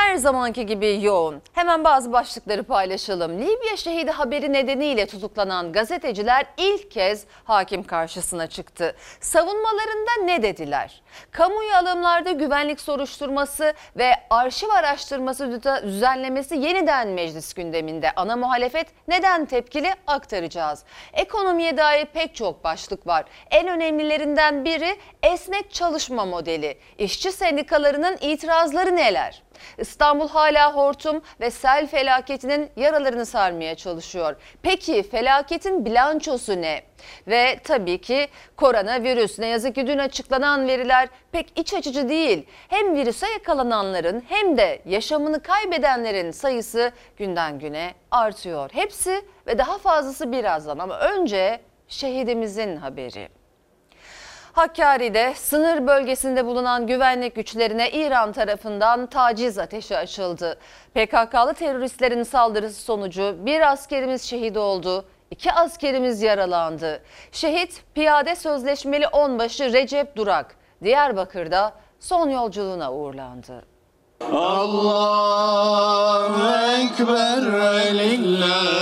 her zamanki gibi yoğun. Hemen bazı başlıkları paylaşalım. Libya şehidi haberi nedeniyle tutuklanan gazeteciler ilk kez hakim karşısına çıktı. Savunmalarında ne dediler? Kamuyu alımlarda güvenlik soruşturması ve arşiv araştırması düzenlemesi yeniden meclis gündeminde. Ana muhalefet neden tepkili aktaracağız. Ekonomiye dair pek çok başlık var. En önemlilerinden biri esnek çalışma modeli. İşçi sendikalarının itirazları neler? İstanbul hala hortum ve sel felaketinin yaralarını sarmaya çalışıyor. Peki felaketin bilançosu ne? Ve tabii ki koronavirüs. Ne yazık ki dün açıklanan veriler pek iç açıcı değil. Hem virüse yakalananların hem de yaşamını kaybedenlerin sayısı günden güne artıyor. Hepsi ve daha fazlası birazdan ama önce şehidimizin haberi. Hakkari'de sınır bölgesinde bulunan güvenlik güçlerine İran tarafından taciz ateşi açıldı. PKK'lı teröristlerin saldırısı sonucu bir askerimiz şehit oldu, iki askerimiz yaralandı. Şehit piyade sözleşmeli onbaşı Recep Durak Diyarbakır'da son yolculuğuna uğurlandı. Allahu Ekber hamd.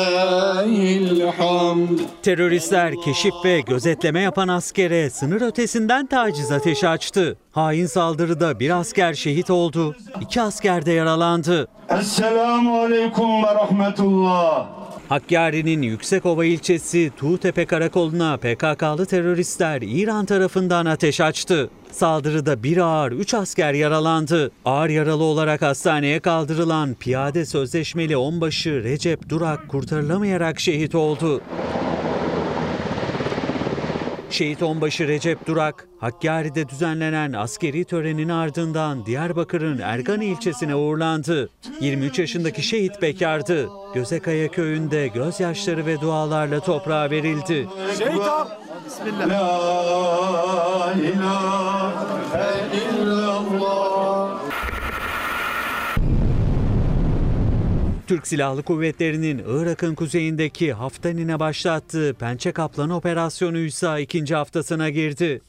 Teröristler keşif ve gözetleme yapan askere sınır ötesinden taciz ateşi açtı. Hain saldırıda bir asker şehit oldu, iki asker de yaralandı. Esselamu Aleyküm ve Rahmetullah. Hakkari'nin Yüksekova ilçesi Tuğtepe Karakolu'na PKK'lı teröristler İran tarafından ateş açtı. Saldırıda bir ağır 3 asker yaralandı. Ağır yaralı olarak hastaneye kaldırılan piyade sözleşmeli onbaşı Recep Durak kurtarılamayarak şehit oldu. Şehit Onbaşı Recep Durak, Hakkari'de düzenlenen askeri törenin ardından Diyarbakır'ın Ergan ilçesine uğurlandı. 23 yaşındaki şehit bekardı. Gözekaya köyünde gözyaşları ve dualarla toprağa verildi. Şehit Bismillah. La ilahe illallah. Türk Silahlı Kuvvetleri'nin Irak'ın kuzeyindeki Haftanin'e başlattığı Pençe Kaplan operasyonu ise ikinci haftasına girdi.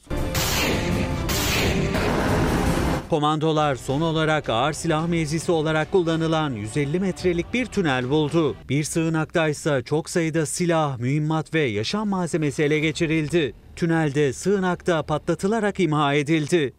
Komandolar son olarak ağır silah mevzisi olarak kullanılan 150 metrelik bir tünel buldu. Bir sığınakta ise çok sayıda silah, mühimmat ve yaşam malzemesi ele geçirildi. Tünelde sığınakta patlatılarak imha edildi.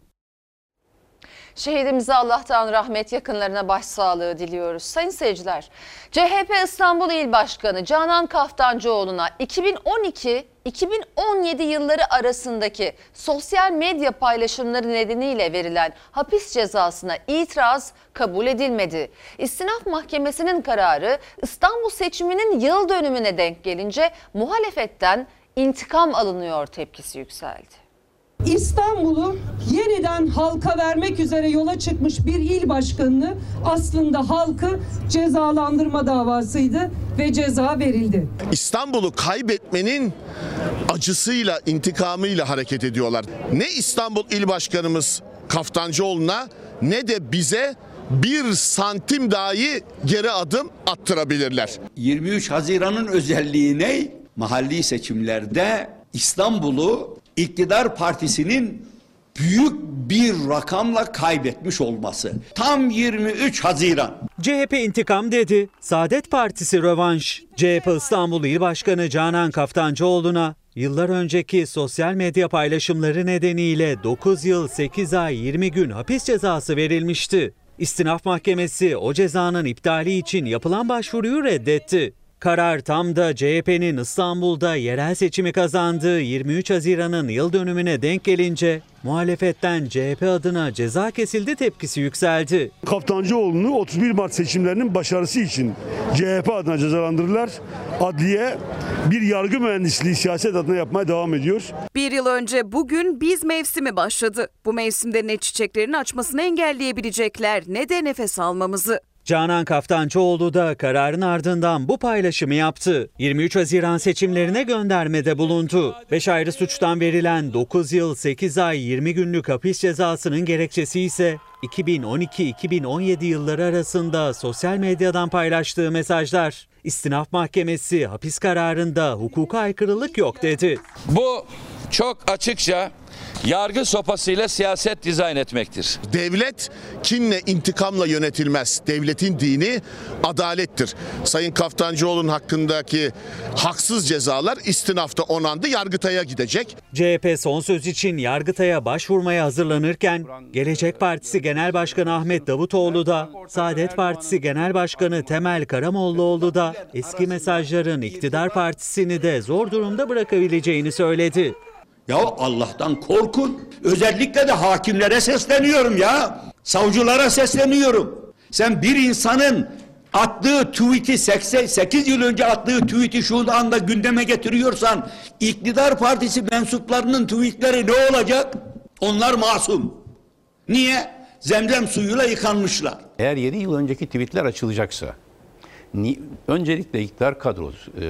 Şehidimize Allah'tan rahmet yakınlarına başsağlığı diliyoruz. Sayın seyirciler, CHP İstanbul İl Başkanı Canan Kaftancıoğlu'na 2012-2017 yılları arasındaki sosyal medya paylaşımları nedeniyle verilen hapis cezasına itiraz kabul edilmedi. İstinaf Mahkemesi'nin kararı İstanbul seçiminin yıl dönümüne denk gelince muhalefetten intikam alınıyor tepkisi yükseldi. İstanbul'u yeniden halka vermek üzere yola çıkmış bir il başkanını aslında halkı cezalandırma davasıydı ve ceza verildi. İstanbul'u kaybetmenin acısıyla, intikamıyla hareket ediyorlar. Ne İstanbul İl Başkanımız Kaftancıoğlu'na ne de bize bir santim dahi geri adım attırabilirler. 23 Haziran'ın özelliği ne? Mahalli seçimlerde İstanbul'u iktidar partisinin büyük bir rakamla kaybetmiş olması. Tam 23 Haziran. CHP intikam dedi. Saadet Partisi rövanş. CHP İstanbul İl Başkanı Canan Kaftancıoğlu'na yıllar önceki sosyal medya paylaşımları nedeniyle 9 yıl 8 ay 20 gün hapis cezası verilmişti. İstinaf Mahkemesi o cezanın iptali için yapılan başvuruyu reddetti. Karar tam da CHP'nin İstanbul'da yerel seçimi kazandığı 23 Haziran'ın yıl dönümüne denk gelince muhalefetten CHP adına ceza kesildi tepkisi yükseldi. Kaftancıoğlu'nu 31 Mart seçimlerinin başarısı için CHP adına cezalandırırlar. Adliye bir yargı mühendisliği siyaset adına yapmaya devam ediyor. Bir yıl önce bugün biz mevsimi başladı. Bu mevsimde ne çiçeklerin açmasını engelleyebilecekler ne de nefes almamızı. Canan Kaftancıoğlu da kararın ardından bu paylaşımı yaptı. 23 Haziran seçimlerine göndermede bulundu. 5 ayrı suçtan verilen 9 yıl 8 ay 20 günlük hapis cezasının gerekçesi ise 2012-2017 yılları arasında sosyal medyadan paylaştığı mesajlar. İstinaf Mahkemesi hapis kararında hukuka aykırılık yok dedi. Bu çok açıkça yargı sopasıyla siyaset dizayn etmektir. Devlet kinle intikamla yönetilmez. Devletin dini adalettir. Sayın Kaftancıoğlu'nun hakkındaki haksız cezalar istinafta onandı, Yargıtay'a gidecek. CHP son söz için Yargıtay'a başvurmaya hazırlanırken Gelecek Partisi Genel Başkanı Ahmet Davutoğlu da Saadet Partisi Genel Başkanı Temel Karamollaoğlu da eski mesajların iktidar partisini de zor durumda bırakabileceğini söyledi. Ya Allah'tan korkun. Özellikle de hakimlere sesleniyorum ya. Savcılara sesleniyorum. Sen bir insanın attığı tweet'i 8 yıl önce attığı tweet'i şu anda gündeme getiriyorsan iktidar partisi mensuplarının tweetleri ne olacak? Onlar masum. Niye? Zemzem suyuyla yıkanmışlar. Eğer 7 yıl önceki tweetler açılacaksa, öncelikle iktidar kadrosu e,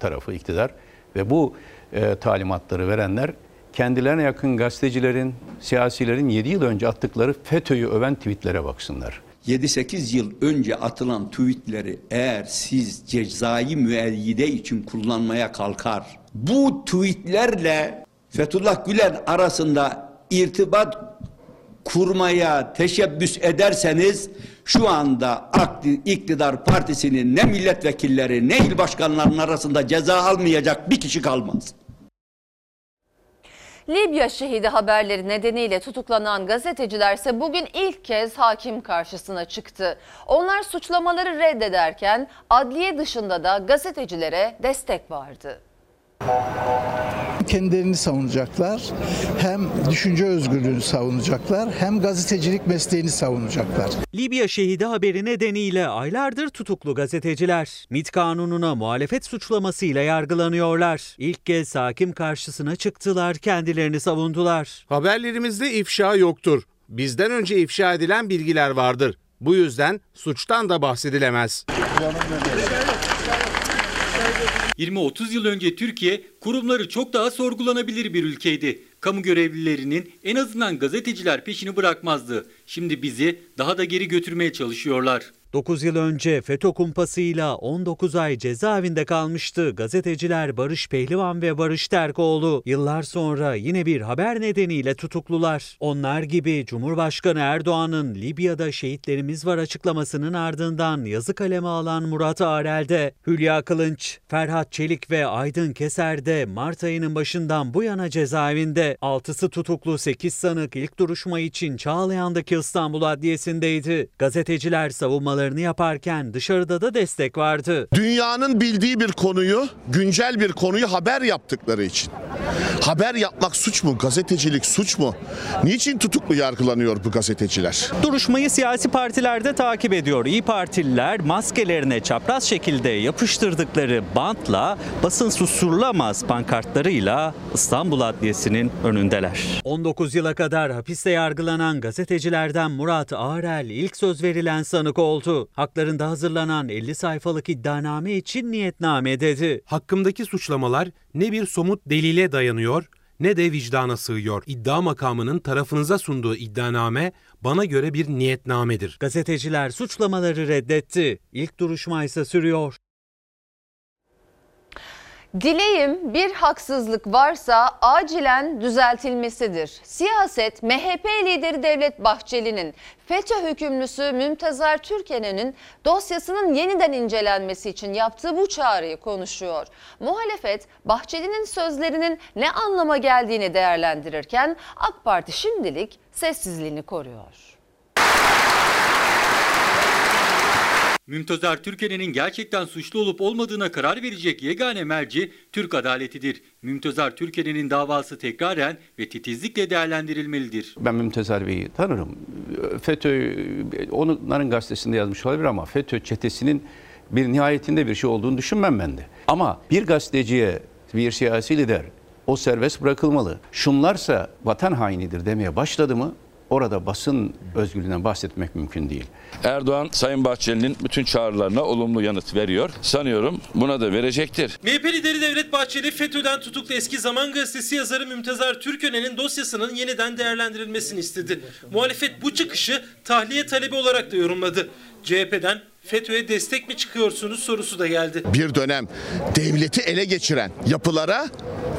tarafı iktidar ve bu e, talimatları verenler kendilerine yakın gazetecilerin, siyasilerin 7 yıl önce attıkları FETÖ'yü öven tweetlere baksınlar. 7-8 yıl önce atılan tweetleri eğer siz cezai müeyyide için kullanmaya kalkar, bu tweetlerle Fethullah Gülen arasında irtibat kurmaya teşebbüs ederseniz şu anda iktidar partisinin ne milletvekilleri ne il başkanlarının arasında ceza almayacak bir kişi kalmaz. Libya şehidi haberleri nedeniyle tutuklanan gazetecilerse bugün ilk kez hakim karşısına çıktı. Onlar suçlamaları reddederken adliye dışında da gazetecilere destek vardı. Kendilerini savunacaklar. Hem düşünce özgürlüğünü savunacaklar, hem gazetecilik mesleğini savunacaklar. Libya şehidi haberi nedeniyle aylardır tutuklu gazeteciler MİT kanununa muhalefet suçlamasıyla yargılanıyorlar. İlk kez hakim karşısına çıktılar, kendilerini savundular. Haberlerimizde ifşa yoktur. Bizden önce ifşa edilen bilgiler vardır. Bu yüzden suçtan da bahsedilemez. 20-30 yıl önce Türkiye kurumları çok daha sorgulanabilir bir ülkeydi. Kamu görevlilerinin en azından gazeteciler peşini bırakmazdı. Şimdi bizi daha da geri götürmeye çalışıyorlar. 9 yıl önce FETÖ kumpasıyla 19 ay cezaevinde kalmıştı gazeteciler Barış Pehlivan ve Barış Terkoğlu. Yıllar sonra yine bir haber nedeniyle tutuklular. Onlar gibi Cumhurbaşkanı Erdoğan'ın Libya'da şehitlerimiz var açıklamasının ardından yazı kaleme alan Murat Arel'de, Hülya Kılınç, Ferhat Çelik ve Aydın Keser de Mart ayının başından bu yana cezaevinde. Altısı tutuklu 8 sanık ilk duruşma için Çağlayan'daki İstanbul Adliyesi'ndeydi. Gazeteciler savunmalarını yaparken dışarıda da destek vardı. Dünyanın bildiği bir konuyu, güncel bir konuyu haber yaptıkları için. Haber yapmak suç mu? Gazetecilik suç mu? Niçin tutuklu yargılanıyor bu gazeteciler? Duruşmayı siyasi partiler de takip ediyor. İyi Partililer maskelerine çapraz şekilde yapıştırdıkları bantla basın susturulamaz pankartlarıyla İstanbul Adliyesi'nin önündeler. 19 yıla kadar hapiste yargılanan gazetecilerden Murat Ağrel ilk söz verilen sanık oldu. Haklarında hazırlanan 50 sayfalık iddianame için niyetname dedi. Hakkımdaki suçlamalar ne bir somut delile dayanıyor ne de vicdana sığıyor. İddia makamının tarafınıza sunduğu iddianame bana göre bir niyetnamedir. Gazeteciler suçlamaları reddetti. İlk duruşma ise sürüyor. Dileğim bir haksızlık varsa acilen düzeltilmesidir. Siyaset MHP lideri Devlet Bahçeli'nin FETÖ hükümlüsü Mümtazar Türkenen'in dosyasının yeniden incelenmesi için yaptığı bu çağrıyı konuşuyor. Muhalefet Bahçeli'nin sözlerinin ne anlama geldiğini değerlendirirken AK Parti şimdilik sessizliğini koruyor. Mümtazar Türkenen'in gerçekten suçlu olup olmadığına karar verecek yegane merci Türk adaletidir. Mümtazar Türkenen'in davası tekraren ve titizlikle değerlendirilmelidir. Ben Mümtezar Bey'i tanırım. FETÖ, onların gazetesinde yazmış olabilir ama FETÖ çetesinin bir nihayetinde bir şey olduğunu düşünmem ben de. Ama bir gazeteciye, bir siyasi lider o serbest bırakılmalı. Şunlarsa vatan hainidir demeye başladı mı orada basın özgürlüğünden bahsetmek mümkün değil. Erdoğan Sayın Bahçeli'nin bütün çağrılarına olumlu yanıt veriyor. Sanıyorum buna da verecektir. MHP lideri Devlet Bahçeli FETÖ'den tutuklu eski Zaman Gazetesi yazarı Mümtazar Türkören'in dosyasının yeniden değerlendirilmesini istedi. Muhalefet bu çıkışı tahliye talebi olarak da yorumladı. CHP'den FETÖ'ye destek mi çıkıyorsunuz sorusu da geldi. Bir dönem devleti ele geçiren yapılara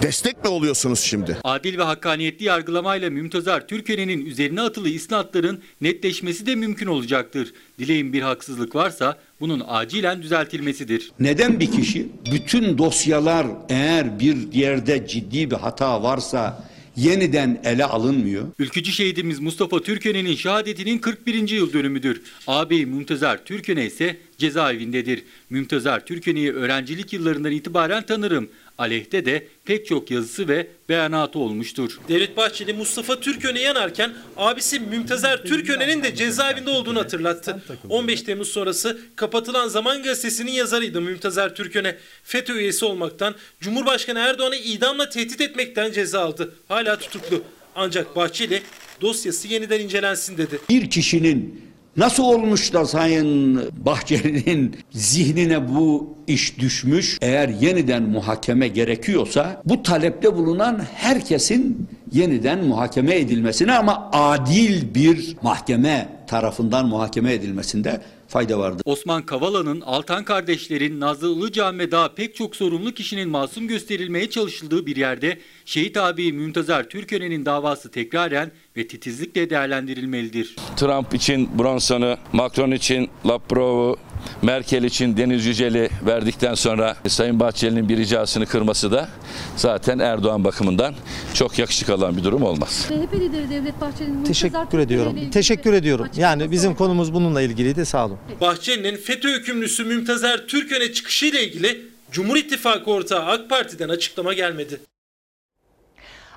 Destek mi oluyorsunuz şimdi? Adil ve hakkaniyetli yargılamayla Mümtazar Türkören'in üzerine atılı isnatların netleşmesi de mümkün olacaktır. Dileğin bir haksızlık varsa bunun acilen düzeltilmesidir. Neden bir kişi bütün dosyalar eğer bir yerde ciddi bir hata varsa yeniden ele alınmıyor? Ülkücü şehidimiz Mustafa Türkören'in şehadetinin 41. yıl dönümüdür. Ağabey Mümtazar Türköne ise cezaevindedir. Mümtazar Türköne'yi öğrencilik yıllarından itibaren tanırım. Aleyhte de pek çok yazısı ve beyanatı olmuştur. Devlet Bahçeli Mustafa Türköne yanarken abisi Mümtezer Türköne'nin de cezaevinde olduğunu hatırlattı. 15 Temmuz sonrası kapatılan Zaman Gazetesi'nin yazarıydı Mümtezer Türköne. FETÖ üyesi olmaktan, Cumhurbaşkanı Erdoğan'ı idamla tehdit etmekten ceza aldı. Hala tutuklu. Ancak Bahçeli dosyası yeniden incelensin dedi. Bir kişinin Nasıl olmuş da Sayın Bahçeli'nin zihnine bu iş düşmüş? Eğer yeniden muhakeme gerekiyorsa bu talepte bulunan herkesin yeniden muhakeme edilmesine ama adil bir mahkeme tarafından muhakeme edilmesinde fayda vardır. Osman Kavala'nın, Altan kardeşlerin, Nazlı Ilıcan ve daha pek çok sorumlu kişinin masum gösterilmeye çalışıldığı bir yerde şehit abi Mümtazar Türkören'in davası tekraren ve titizlikle değerlendirilmelidir. Trump için Bronson'u, Macron için Laprov'u, Merkel için Deniz Yücel'i verdikten sonra Sayın Bahçeli'nin bir ricasını kırması da zaten Erdoğan bakımından çok yakışık alan bir durum olmaz. CHP lideri Devlet Bahçeli'nin Teşekkür ediyorum. Teşekkür ediyorum. Yani bizim konumuz bununla ilgiliydi. Sağ olun. Bahçeli'nin FETÖ hükümlüsü Mümtezer Türköne çıkışıyla ilgili Cumhur İttifakı ortağı AK Parti'den açıklama gelmedi.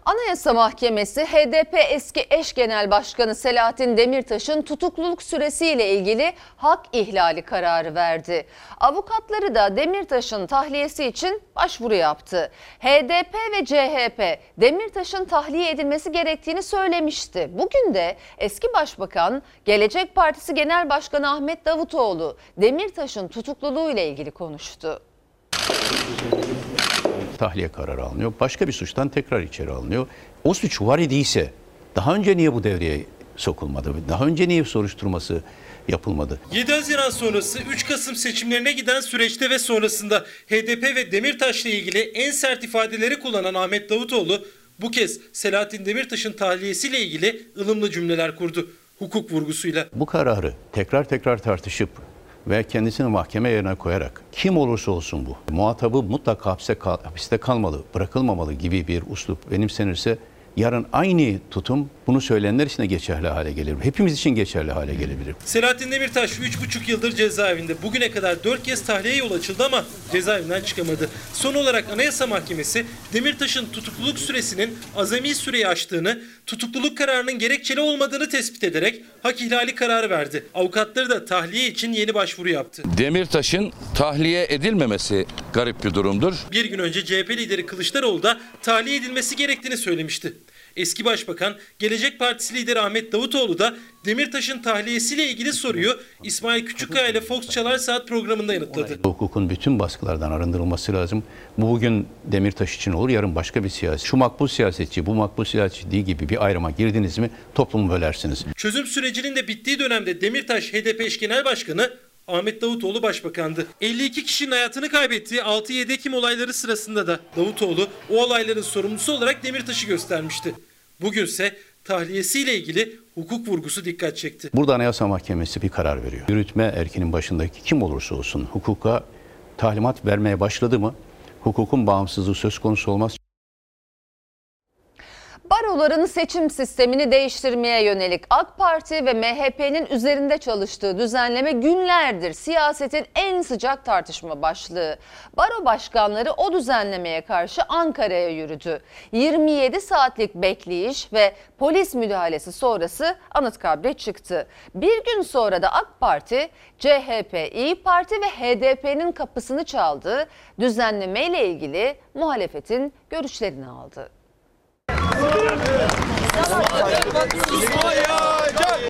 Anayasa Mahkemesi HDP eski eş genel başkanı Selahattin Demirtaş'ın tutukluluk süresiyle ilgili hak ihlali kararı verdi. Avukatları da Demirtaş'ın tahliyesi için başvuru yaptı. HDP ve CHP Demirtaş'ın tahliye edilmesi gerektiğini söylemişti. Bugün de eski başbakan Gelecek Partisi Genel Başkanı Ahmet Davutoğlu Demirtaş'ın tutukluluğu ile ilgili konuştu tahliye kararı alınıyor. Başka bir suçtan tekrar içeri alınıyor. O suç var idiyse daha önce niye bu devreye sokulmadı? Daha önce niye soruşturması yapılmadı? 7 Haziran sonrası 3 Kasım seçimlerine giden süreçte ve sonrasında HDP ve Demirtaş'la ilgili en sert ifadeleri kullanan Ahmet Davutoğlu bu kez Selahattin Demirtaş'ın tahliyesiyle ilgili ılımlı cümleler kurdu hukuk vurgusuyla. Bu kararı tekrar tekrar tartışıp ve kendisini mahkeme yerine koyarak kim olursa olsun bu muhatabı mutlaka hapse kal, hapiste kalmalı, bırakılmamalı gibi bir uslup benimsenirse yarın aynı tutum bunu söyleyenler için de geçerli hale gelir. Hepimiz için geçerli hale gelebilir. Selahattin Demirtaş 3,5 yıldır cezaevinde. Bugüne kadar 4 kez tahliye yol açıldı ama cezaevinden çıkamadı. Son olarak Anayasa Mahkemesi Demirtaş'ın tutukluluk süresinin azami süreyi aştığını, tutukluluk kararının gerekçeli olmadığını tespit ederek hak ihlali kararı verdi. Avukatları da tahliye için yeni başvuru yaptı. Demirtaş'ın tahliye edilmemesi garip bir durumdur. Bir gün önce CHP lideri Kılıçdaroğlu da tahliye edilmesi gerektiğini söylemişti. Eski Başbakan, Gelecek Partisi lideri Ahmet Davutoğlu da Demirtaş'ın tahliyesiyle ilgili soruyu İsmail Küçükkaya ile Fox Çalar Saat programında yanıtladı. Hukukun bütün baskılardan arındırılması lazım. Bu bugün Demirtaş için olur, yarın başka bir siyasi. Şu makbul siyasetçi, bu makbul siyasetçi değil gibi bir ayrıma girdiniz mi toplumu bölersiniz. Çözüm sürecinin de bittiği dönemde Demirtaş HDP eş genel başkanı Ahmet Davutoğlu başbakandı. 52 kişinin hayatını kaybettiği 6-7 Ekim olayları sırasında da Davutoğlu o olayların sorumlusu olarak Demirtaş'ı göstermişti. Bugünse tahliyesiyle ilgili hukuk vurgusu dikkat çekti. Burada Anayasa Mahkemesi bir karar veriyor. Yürütme erkinin başındaki kim olursa olsun hukuka talimat vermeye başladı mı hukukun bağımsızlığı söz konusu olmaz. Baroların seçim sistemini değiştirmeye yönelik AK Parti ve MHP'nin üzerinde çalıştığı düzenleme günlerdir siyasetin en sıcak tartışma başlığı. Baro başkanları o düzenlemeye karşı Ankara'ya yürüdü. 27 saatlik bekleyiş ve polis müdahalesi sonrası Anıtkabir'e çıktı. Bir gün sonra da AK Parti, CHP, İyi Parti ve HDP'nin kapısını çaldı. Düzenlemeyle ilgili muhalefetin görüşlerini aldı.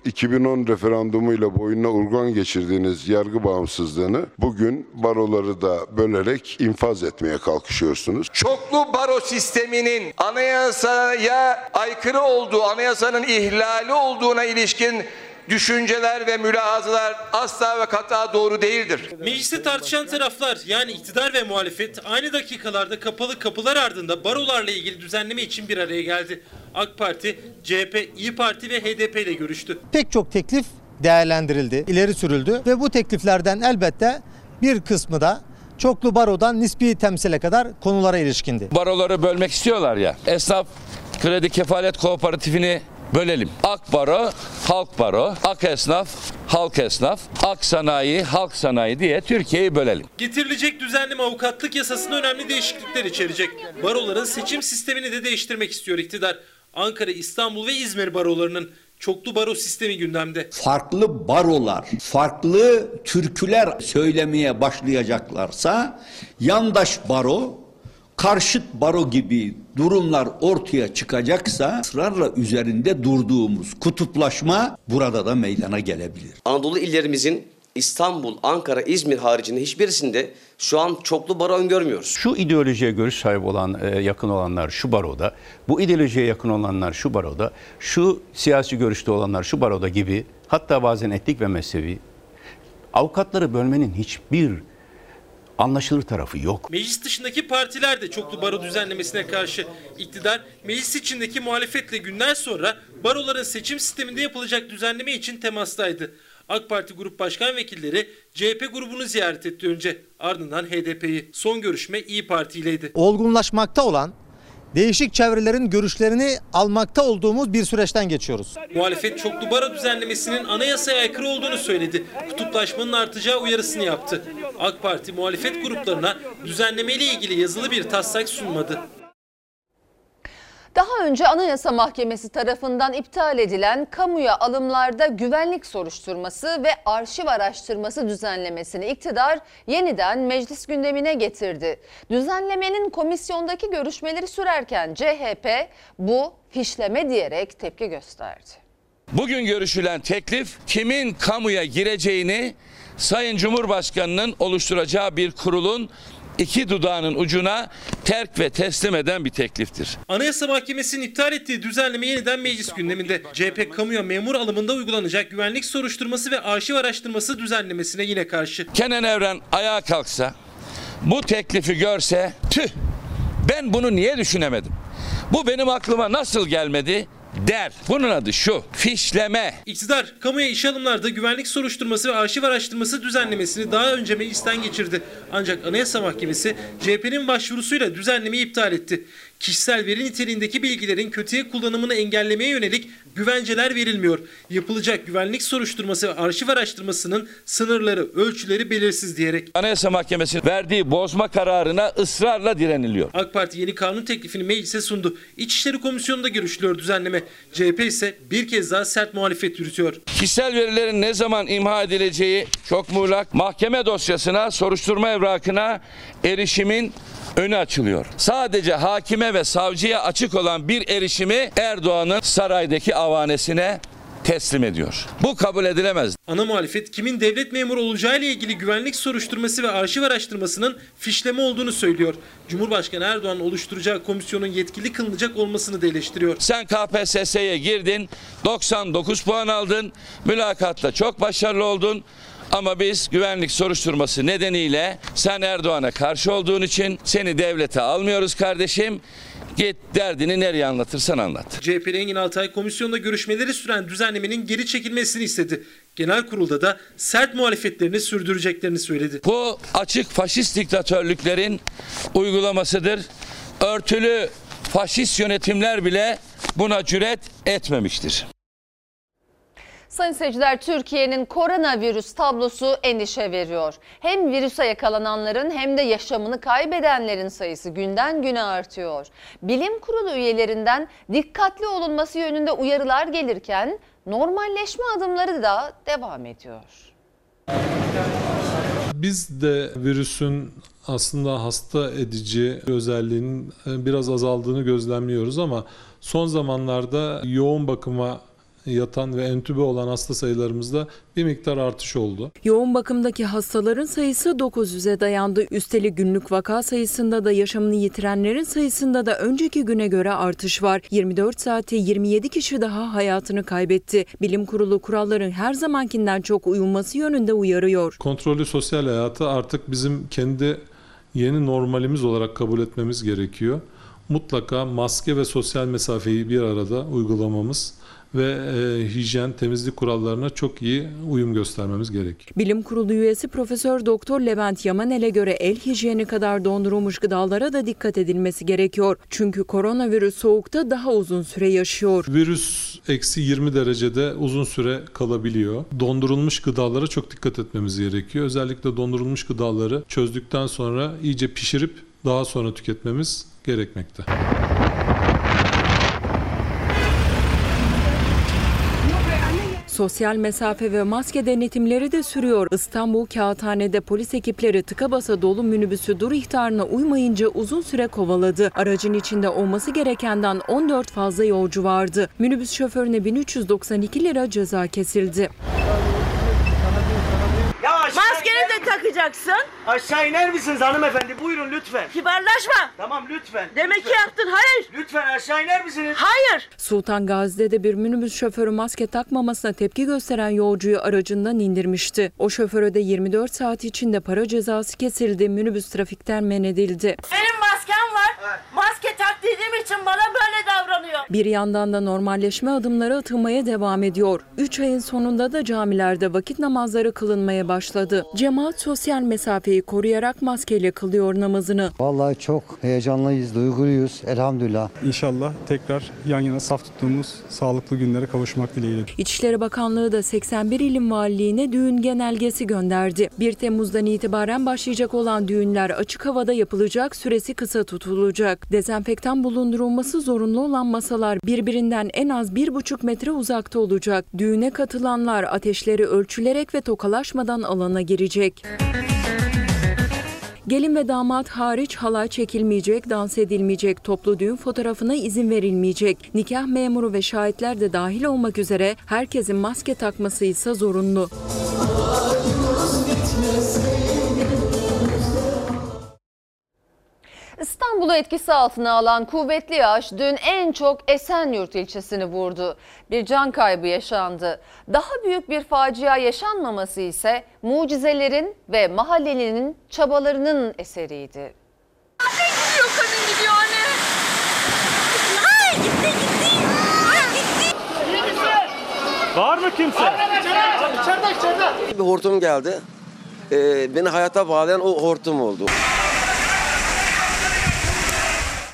2010 referandumuyla boynuna urgan geçirdiğiniz yargı bağımsızlığını bugün baroları da bölerek infaz etmeye kalkışıyorsunuz. Çoklu baro sisteminin anayasaya aykırı olduğu, anayasanın ihlali olduğuna ilişkin düşünceler ve mülahazalar asla ve kata doğru değildir. Mecliste tartışan taraflar yani iktidar ve muhalefet aynı dakikalarda kapalı kapılar ardında barolarla ilgili düzenleme için bir araya geldi. AK Parti, CHP, İyi Parti ve HDP ile görüştü. Pek çok teklif değerlendirildi, ileri sürüldü ve bu tekliflerden elbette bir kısmı da çoklu barodan nispi temsile kadar konulara ilişkindi. Baroları bölmek istiyorlar ya. Esnaf kredi kefalet kooperatifini bölelim. Ak Baro, Halk Baro, Ak Esnaf, Halk Esnaf, Ak Sanayi, Halk Sanayi diye Türkiye'yi bölelim. Getirilecek düzenleme avukatlık yasasında önemli değişiklikler içerecek. Baroların seçim sistemini de değiştirmek istiyor iktidar. Ankara, İstanbul ve İzmir barolarının çoklu baro sistemi gündemde. Farklı barolar, farklı türküler söylemeye başlayacaklarsa yandaş baro, karşıt baro gibi durumlar ortaya çıkacaksa ısrarla üzerinde durduğumuz kutuplaşma burada da meydana gelebilir. Anadolu illerimizin İstanbul, Ankara, İzmir haricinde hiçbirisinde şu an çoklu baro öngörmüyoruz. Şu ideolojiye görüş sahibi olan, e, yakın olanlar şu baroda, bu ideolojiye yakın olanlar şu baroda, şu siyasi görüşte olanlar şu baroda gibi, hatta bazen etnik ve mezhebi, avukatları bölmenin hiçbir anlaşılır tarafı yok. Meclis dışındaki partiler de çoklu baro düzenlemesine karşı. İktidar meclis içindeki muhalefetle günler sonra baroların seçim sisteminde yapılacak düzenleme için temastaydı. AK Parti Grup Başkan Vekilleri CHP grubunu ziyaret etti önce. Ardından HDP'yi. Son görüşme İyi Parti ileydi. Olgunlaşmakta olan değişik çevrelerin görüşlerini almakta olduğumuz bir süreçten geçiyoruz. Muhalefet çoklu baro düzenlemesinin anayasaya aykırı olduğunu söyledi. Kutuplaşmanın artacağı uyarısını yaptı. AK Parti muhalefet gruplarına düzenlemeyle ilgili yazılı bir taslak sunmadı. Daha önce Anayasa Mahkemesi tarafından iptal edilen kamuya alımlarda güvenlik soruşturması ve arşiv araştırması düzenlemesini iktidar yeniden meclis gündemine getirdi. Düzenlemenin komisyondaki görüşmeleri sürerken CHP bu fişleme diyerek tepki gösterdi. Bugün görüşülen teklif kimin kamuya gireceğini Sayın Cumhurbaşkanı'nın oluşturacağı bir kurulun iki dudağının ucuna terk ve teslim eden bir tekliftir. Anayasa Mahkemesi'nin iptal ettiği düzenleme yeniden meclis gündeminde. CHP kamuya memur alımında uygulanacak güvenlik soruşturması ve arşiv araştırması düzenlemesine yine karşı. Kenan Evren ayağa kalksa, bu teklifi görse, tüh ben bunu niye düşünemedim? Bu benim aklıma nasıl gelmedi? Der. Bunun adı şu fişleme. İktidar kamuya iş alımlarda güvenlik soruşturması ve arşiv araştırması düzenlemesini daha önce meclisten geçirdi. Ancak Anayasa Mahkemesi CHP'nin başvurusuyla düzenlemeyi iptal etti. Kişisel veri niteliğindeki bilgilerin kötüye kullanımını engellemeye yönelik güvenceler verilmiyor. Yapılacak güvenlik soruşturması ve arşiv araştırmasının sınırları, ölçüleri belirsiz diyerek. Anayasa Mahkemesi verdiği bozma kararına ısrarla direniliyor. AK Parti yeni kanun teklifini meclise sundu. İçişleri Komisyonu'nda görüşülüyor düzenleme. CHP ise bir kez daha sert muhalefet yürütüyor. Kişisel verilerin ne zaman imha edileceği çok muğlak. Mahkeme dosyasına, soruşturma evrakına erişimin önü açılıyor. Sadece hakime ve savcıya açık olan bir erişimi Erdoğan'ın saraydaki avanesine teslim ediyor. Bu kabul edilemez. Ana muhalefet kimin devlet memuru olacağı ile ilgili güvenlik soruşturması ve arşiv araştırmasının fişleme olduğunu söylüyor. Cumhurbaşkanı Erdoğan oluşturacağı komisyonun yetkili kılınacak olmasını da eleştiriyor. Sen KPSS'ye girdin, 99 puan aldın, mülakatta çok başarılı oldun. Ama biz güvenlik soruşturması nedeniyle sen Erdoğan'a karşı olduğun için seni devlete almıyoruz kardeşim. Git derdini nereye anlatırsan anlat. CHP'li Engin Altay komisyonda görüşmeleri süren düzenlemenin geri çekilmesini istedi. Genel kurulda da sert muhalefetlerini sürdüreceklerini söyledi. Bu açık faşist diktatörlüklerin uygulamasıdır. Örtülü faşist yönetimler bile buna cüret etmemiştir. Sayın seyirciler Türkiye'nin koronavirüs tablosu endişe veriyor. Hem virüse yakalananların hem de yaşamını kaybedenlerin sayısı günden güne artıyor. Bilim kurulu üyelerinden dikkatli olunması yönünde uyarılar gelirken normalleşme adımları da devam ediyor. Biz de virüsün aslında hasta edici özelliğinin biraz azaldığını gözlemliyoruz ama son zamanlarda yoğun bakıma yatan ve entübe olan hasta sayılarımızda bir miktar artış oldu. Yoğun bakımdaki hastaların sayısı 900'e dayandı. Üstelik günlük vaka sayısında da yaşamını yitirenlerin sayısında da önceki güne göre artış var. 24 saate 27 kişi daha hayatını kaybetti. Bilim Kurulu kuralların her zamankinden çok uyulması yönünde uyarıyor. Kontrollü sosyal hayatı artık bizim kendi yeni normalimiz olarak kabul etmemiz gerekiyor. Mutlaka maske ve sosyal mesafeyi bir arada uygulamamız ve e, hijyen, temizlik kurallarına çok iyi uyum göstermemiz gerekiyor. Bilim Kurulu üyesi Profesör Doktor Levent Yamanel'e göre el hijyeni kadar dondurulmuş gıdalara da dikkat edilmesi gerekiyor. Çünkü koronavirüs soğukta daha uzun süre yaşıyor. Virüs eksi 20 derecede uzun süre kalabiliyor. Dondurulmuş gıdalara çok dikkat etmemiz gerekiyor. Özellikle dondurulmuş gıdaları çözdükten sonra iyice pişirip daha sonra tüketmemiz gerekmekte. Sosyal mesafe ve maske denetimleri de sürüyor. İstanbul Kağıthane'de polis ekipleri tıka basa dolu minibüsü dur ihtarına uymayınca uzun süre kovaladı. Aracın içinde olması gerekenden 14 fazla yolcu vardı. Minibüs şoförüne 1392 lira ceza kesildi. Takacaksın. Aşağı iner misiniz hanımefendi? Buyurun lütfen. Kibarlaşma. Tamam lütfen. Demek lütfen. ki yaptın. Hayır. Lütfen aşağı iner misiniz? Hayır. Sultan Gazi'de de bir minibüs şoförü maske takmamasına tepki gösteren yolcuyu aracından indirmişti. O şoföre de 24 saat içinde para cezası kesildi. Minibüs trafikten men edildi. Benim maskem var. Maske tak dediğim için bana böyle davranıyor. Bir yandan da normalleşme adımları atılmaya devam ediyor. 3 ayın sonunda da camilerde vakit namazları kılınmaya başladı. Cemaat sosyal mesafeyi koruyarak maskeyle kılıyor namazını. Vallahi çok heyecanlıyız, duyguluyuz elhamdülillah. İnşallah tekrar yan yana saf tuttuğumuz sağlıklı günlere kavuşmak dileğiyle. İçişleri Bakanlığı da 81 ilim valiliğine düğün genelgesi gönderdi. 1 Temmuz'dan itibaren başlayacak olan düğünler açık havada yapılacak, süresi kısa tutulacak. Dezenfektan bulundurulması zorunlu olan masalar birbirinden en az 1,5 metre uzakta olacak. Düğüne katılanlar ateşleri ölçülerek ve tokalaşmadan alana girecek. Gelin ve damat hariç halay çekilmeyecek, dans edilmeyecek, toplu düğün fotoğrafına izin verilmeyecek. Nikah memuru ve şahitler de dahil olmak üzere herkesin maske takması ise zorunlu. İstanbul'u etkisi altına alan kuvvetli yağış dün en çok Esenyurt ilçesini vurdu. Bir can kaybı yaşandı. Daha büyük bir facia yaşanmaması ise mucizelerin ve mahallelinin çabalarının eseriydi. Gidiyor kadın gidiyor anne. Ay gitti gitti. Ay gitti. Var mı kimse? İçeride içeride. Bir hortum geldi. Ee, beni hayata bağlayan o hortum oldu.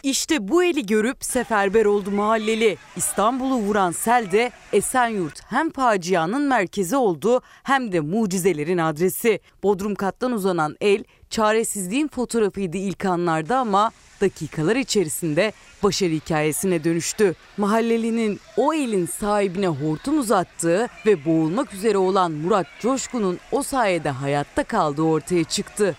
İşte bu eli görüp seferber oldu mahalleli. İstanbul'u vuran sel de Esenyurt hem facianın merkezi oldu hem de mucizelerin adresi. Bodrum kattan uzanan el çaresizliğin fotoğrafıydı ilk anlarda ama dakikalar içerisinde başarı hikayesine dönüştü. Mahallelinin o elin sahibine hortum uzattığı ve boğulmak üzere olan Murat Coşkun'un o sayede hayatta kaldığı ortaya çıktı.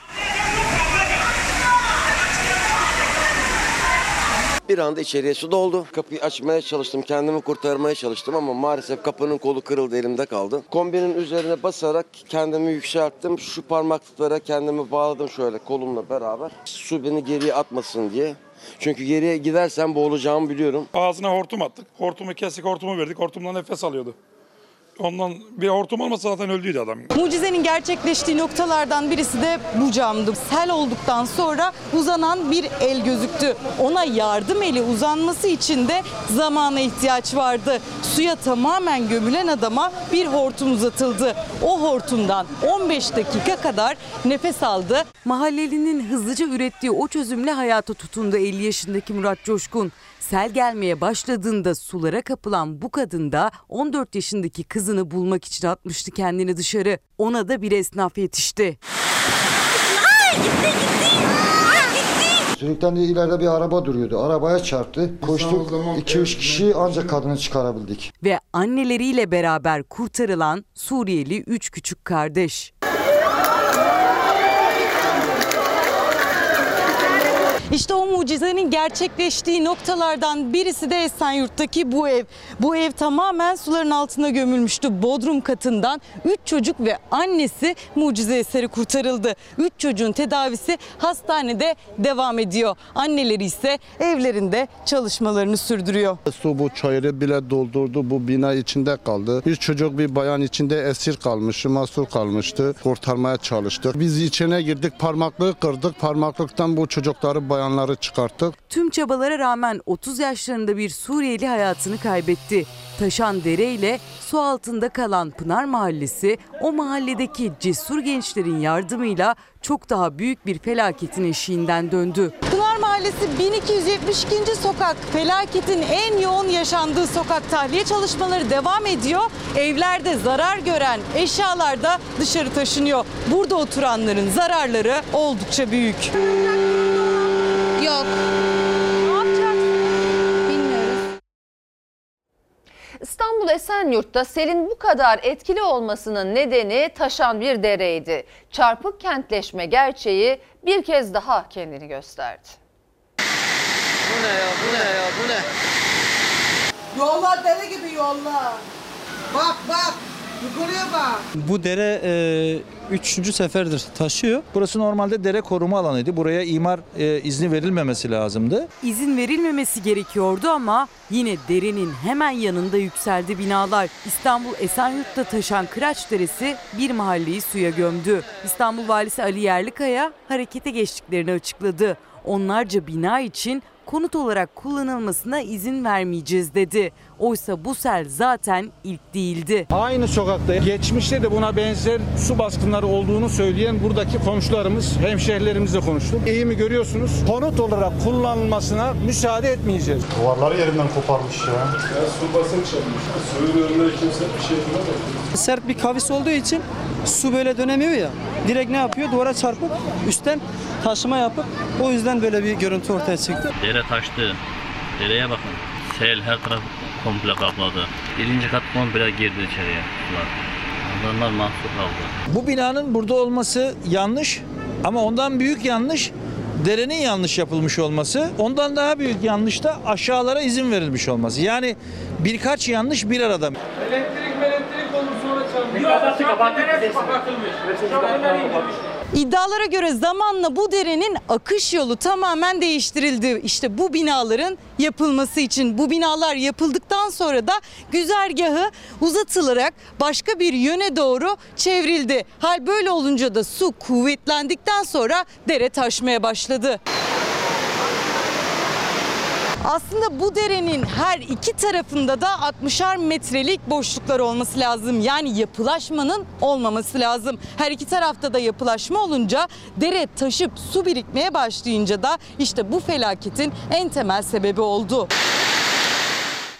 Bir anda içeriye su doldu. Kapıyı açmaya çalıştım, kendimi kurtarmaya çalıştım ama maalesef kapının kolu kırıldı, elimde kaldı. Kombinin üzerine basarak kendimi yükselttim. Şu parmaklıklara kendimi bağladım şöyle kolumla beraber. Su beni geriye atmasın diye. Çünkü geriye gidersem boğulacağımı biliyorum. Ağzına hortum attık. Hortumu kestik, hortumu verdik. Hortumdan nefes alıyordu. Ondan bir hortum olmasa zaten öldüydü adam. Mucizenin gerçekleştiği noktalardan birisi de bu camdı. Sel olduktan sonra uzanan bir el gözüktü. Ona yardım eli uzanması için de zamana ihtiyaç vardı. Suya tamamen gömülen adama bir hortum uzatıldı. O hortumdan 15 dakika kadar nefes aldı. Mahallelinin hızlıca ürettiği o çözümle hayata tutundu 50 yaşındaki Murat Coşkun. Sel gelmeye başladığında sulara kapılan bu kadın da 14 yaşındaki kızını bulmak için atmıştı kendini dışarı. Ona da bir esnaf yetişti. Sürükten de ileride bir araba duruyordu. Arabaya çarptı. Koştuk 2-3 kişi ancak kadını çıkarabildik. Ve anneleriyle beraber kurtarılan Suriyeli 3 küçük kardeş. İşte o mucizenin gerçekleştiği noktalardan birisi de Esenyurt'taki bu ev. Bu ev tamamen suların altına gömülmüştü. Bodrum katından 3 çocuk ve annesi mucize eseri kurtarıldı. 3 çocuğun tedavisi hastanede devam ediyor. Anneleri ise evlerinde çalışmalarını sürdürüyor. Su bu çayırı bile doldurdu. Bu bina içinde kaldı. Bir çocuk bir bayan içinde esir kalmıştı, mahsur kalmıştı. Kurtarmaya çalıştık. Biz içine girdik, parmaklığı kırdık. Parmaklıktan bu çocukları, bayanları çıkarttık. Tüm çabalara rağmen 30 yaşlarında bir Suriyeli hayatını kaybetti. Taşan dere ile su altında kalan Pınar Mahallesi o mahalledeki cesur gençlerin yardımıyla çok daha büyük bir felaketin eşiğinden döndü. Pınar Mahallesi 1272. sokak felaketin en yoğun yaşandığı sokak tahliye çalışmaları devam ediyor. Evlerde zarar gören eşyalar da dışarı taşınıyor. Burada oturanların zararları oldukça büyük. Yok. İstanbul Esenyurt'ta selin bu kadar etkili olmasının nedeni taşan bir dereydi. Çarpık kentleşme gerçeği bir kez daha kendini gösterdi. Bu ne ya bu ne ya bu ne? Yollar dere gibi yollar. Bak bak. Yukarıya bak. Bu dere e, üçüncü seferdir taşıyor. Burası normalde dere koruma alanıydı. Buraya imar e, izni verilmemesi lazımdı. İzin verilmemesi gerekiyordu ama yine derenin hemen yanında yükseldi binalar. İstanbul Esenyurt'ta taşan Kıraç Deresi bir mahalleyi suya gömdü. İstanbul Valisi Ali Yerlikaya harekete geçtiklerini açıkladı. Onlarca bina için konut olarak kullanılmasına izin vermeyeceğiz dedi. Oysa bu sel zaten ilk değildi. Aynı sokakta geçmişte de buna benzer su baskınları olduğunu söyleyen buradaki komşularımız, hemşehrilerimizle konuştuk. Eğimi görüyorsunuz. Konut olarak kullanılmasına müsaade etmeyeceğiz. Duvarları yerinden koparmış ya. Ya su basınç yapmış. Suyun önünde kimse bir şey yapamaz. Sert bir kavis olduğu için su böyle dönemiyor ya. Direkt ne yapıyor? Duvara çarpıp üstten taşıma yapıp o yüzden böyle bir görüntü ortaya çıktı. Dere taştı. Dereye bakın. Sel her taraf komple kapladı. Birinci kat komple girdi içeriye. Sular. Adamlar mahsur kaldı. Bu binanın burada olması yanlış ama ondan büyük yanlış derenin yanlış yapılmış olması. Ondan daha büyük yanlış da aşağılara izin verilmiş olması. Yani birkaç yanlış bir arada. Elektrik elektrik olur sonra çarpıyor. Kapattı kapattı. Kapatılmış. İddialara göre zamanla bu derenin akış yolu tamamen değiştirildi. İşte bu binaların yapılması için bu binalar yapıldıktan sonra da güzergahı uzatılarak başka bir yöne doğru çevrildi. Hal böyle olunca da su kuvvetlendikten sonra dere taşmaya başladı. Aslında bu derenin her iki tarafında da 60'ar metrelik boşluklar olması lazım. Yani yapılaşmanın olmaması lazım. Her iki tarafta da yapılaşma olunca dere taşıp su birikmeye başlayınca da işte bu felaketin en temel sebebi oldu.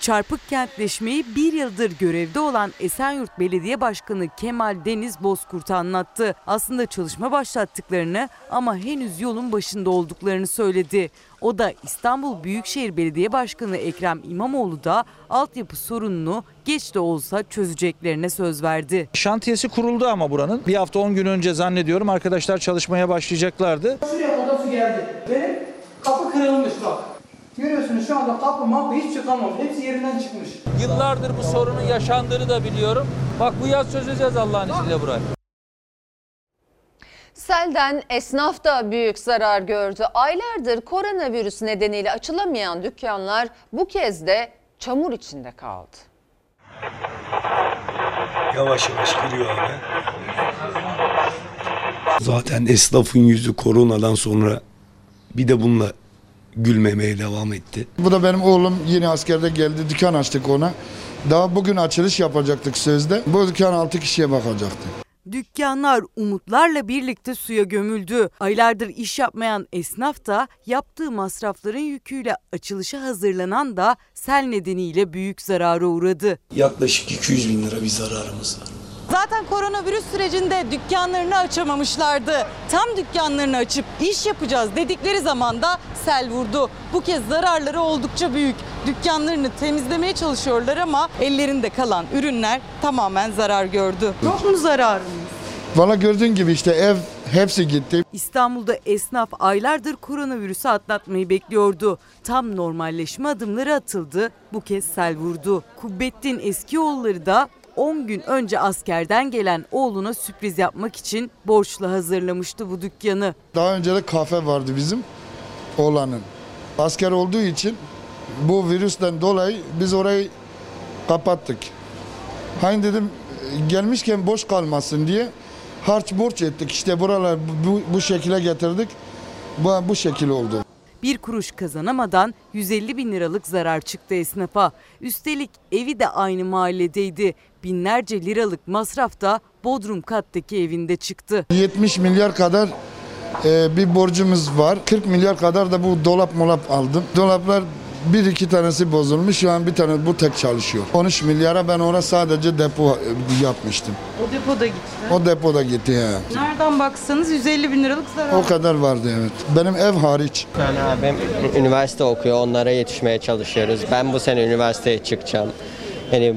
Çarpık kentleşmeyi bir yıldır görevde olan Esenyurt Belediye Başkanı Kemal Deniz Bozkurt anlattı. Aslında çalışma başlattıklarını ama henüz yolun başında olduklarını söyledi. O da İstanbul Büyükşehir Belediye Başkanı Ekrem İmamoğlu da altyapı sorununu geç de olsa çözeceklerine söz verdi. Şantiyesi kuruldu ama buranın. Bir hafta 10 gün önce zannediyorum arkadaşlar çalışmaya başlayacaklardı. Şuraya su geldi. Benim kapı kırılmış bak. Görüyorsunuz şu anda kapı mapı hiç çıkamamış. Hepsi yerinden çıkmış. Yıllardır bu sorunun yaşandığını da biliyorum. Bak bu yaz çözeceğiz Allah'ın izniyle burayı. Selden esnaf da büyük zarar gördü. Aylardır koronavirüs nedeniyle açılamayan dükkanlar bu kez de çamur içinde kaldı. Yavaş yavaş giriyor abi. Zaten esnafın yüzü koronadan sonra bir de bununla gülmemeye devam etti. Bu da benim oğlum yeni askerde geldi dükkan açtık ona. Daha bugün açılış yapacaktık sözde. Bu dükkan 6 kişiye bakacaktı. Dükkanlar umutlarla birlikte suya gömüldü. Aylardır iş yapmayan esnaf da yaptığı masrafların yüküyle açılışa hazırlanan da sel nedeniyle büyük zarara uğradı. Yaklaşık 200 bin lira bir zararımız var. Zaten koronavirüs sürecinde dükkanlarını açamamışlardı. Tam dükkanlarını açıp iş yapacağız dedikleri zaman da sel vurdu. Bu kez zararları oldukça büyük. Dükkanlarını temizlemeye çalışıyorlar ama ellerinde kalan ürünler tamamen zarar gördü. Yok mu zararınız? Valla gördüğün gibi işte ev hepsi gitti. İstanbul'da esnaf aylardır koronavirüsü atlatmayı bekliyordu. Tam normalleşme adımları atıldı. Bu kez sel vurdu. Kubbettin Eskioğulları da 10 gün önce askerden gelen oğluna sürpriz yapmak için borçla hazırlamıştı bu dükkanı. Daha önce de kafe vardı bizim oğlanın. Asker olduğu için bu virüsten dolayı biz orayı kapattık. Hani dedim gelmişken boş kalmasın diye harç borç ettik. İşte buralar bu, bu şekilde getirdik. Bu, bu şekil oldu. Bir kuruş kazanamadan 150 bin liralık zarar çıktı esnafa. Üstelik evi de aynı mahalledeydi. Binlerce liralık masraf da Bodrum kattaki evinde çıktı. 70 milyar kadar e, bir borcumuz var. 40 milyar kadar da bu dolap molap aldım. Dolaplar bir iki tanesi bozulmuş. Şu an bir tane bu tek çalışıyor. 13 milyara ben orada sadece depo e, yapmıştım. O depoda gitti. O depoda gitti ya. Nereden baksanız 150 bin liralık zarar. O kadar vardı evet. Benim ev hariç. Yani abim üniversite okuyor, onlara yetişmeye çalışıyoruz. Ben bu sene üniversiteye çıkacağım. Yani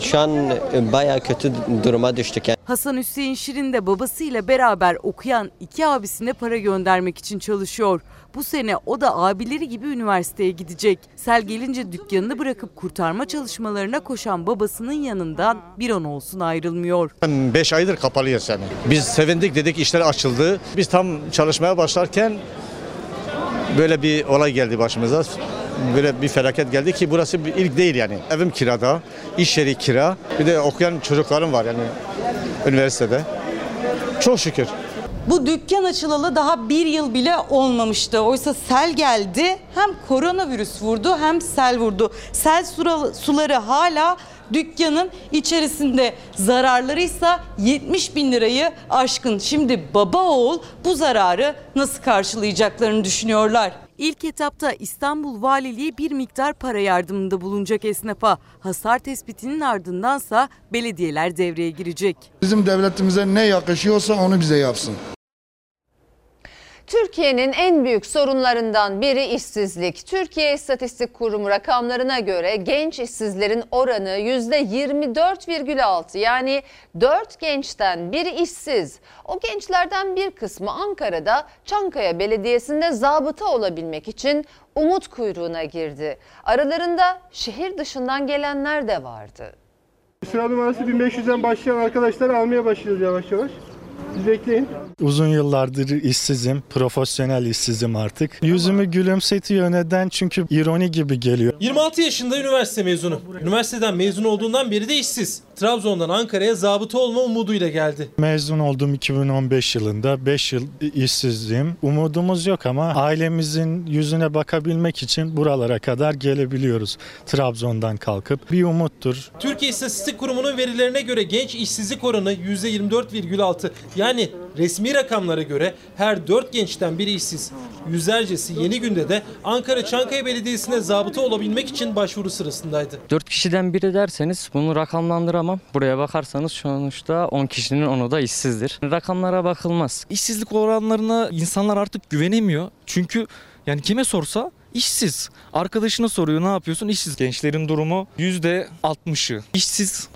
şu an e, bayağı kötü duruma düştük. Yani. Hasan Hüseyin Şirin de babasıyla beraber okuyan iki abisine para göndermek için çalışıyor. Bu sene o da abileri gibi üniversiteye gidecek. Sel gelince dükkanını bırakıp kurtarma çalışmalarına koşan babasının yanından bir an olsun ayrılmıyor. 5 aydır kapalıyız yani. Biz sevindik dedik işler açıldı. Biz tam çalışmaya başlarken böyle bir olay geldi başımıza. Böyle bir felaket geldi ki burası bir ilk değil yani. Evim kirada, iş yeri kira. Bir de okuyan çocuklarım var yani üniversitede. Çok şükür. Bu dükkan açılalı daha bir yıl bile olmamıştı. Oysa sel geldi hem koronavirüs vurdu hem sel vurdu. Sel suları hala dükkanın içerisinde zararları ise 70 bin lirayı aşkın. Şimdi baba oğul bu zararı nasıl karşılayacaklarını düşünüyorlar. İlk etapta İstanbul Valiliği bir miktar para yardımında bulunacak esnafa. Hasar tespitinin ardındansa belediyeler devreye girecek. Bizim devletimize ne yakışıyorsa onu bize yapsın. Türkiye'nin en büyük sorunlarından biri işsizlik. Türkiye İstatistik Kurumu rakamlarına göre genç işsizlerin oranı %24,6 yani 4 gençten biri işsiz. O gençlerden bir kısmı Ankara'da Çankaya Belediyesi'nde zabıta olabilmek için umut kuyruğuna girdi. Aralarında şehir dışından gelenler de vardı. Sıra numarası 1500'den başlayan arkadaşlar almaya başlıyoruz yavaş yavaş. Siz bekleyin. Uzun yıllardır işsizim, profesyonel işsizim artık. Yüzümü gülümsetiyor neden? Çünkü ironi gibi geliyor. 26 yaşında üniversite mezunu. Üniversiteden mezun olduğundan beri de işsiz. Trabzon'dan Ankara'ya zabıta olma umuduyla geldi. Mezun oldum 2015 yılında. 5 yıl işsizliğim. Umudumuz yok ama ailemizin yüzüne bakabilmek için buralara kadar gelebiliyoruz. Trabzon'dan kalkıp bir umuttur. Türkiye İstatistik Kurumu'nun verilerine göre genç işsizlik oranı %24,6. Yani resmi rakamlara göre her 4 gençten biri işsiz. Yüzlercesi yeni günde de Ankara Çankaya Belediyesi'ne zabıta olabilmek için başvuru sırasındaydı. 4 kişiden biri derseniz bunu rakamlandıramam. Buraya bakarsanız sonuçta 10 kişinin onu da işsizdir. Rakamlara bakılmaz. İşsizlik oranlarına insanlar artık güvenemiyor. Çünkü yani kime sorsa işsiz. Arkadaşına soruyor ne yapıyorsun? İşsiz. Gençlerin durumu %60'ı. İşsiz.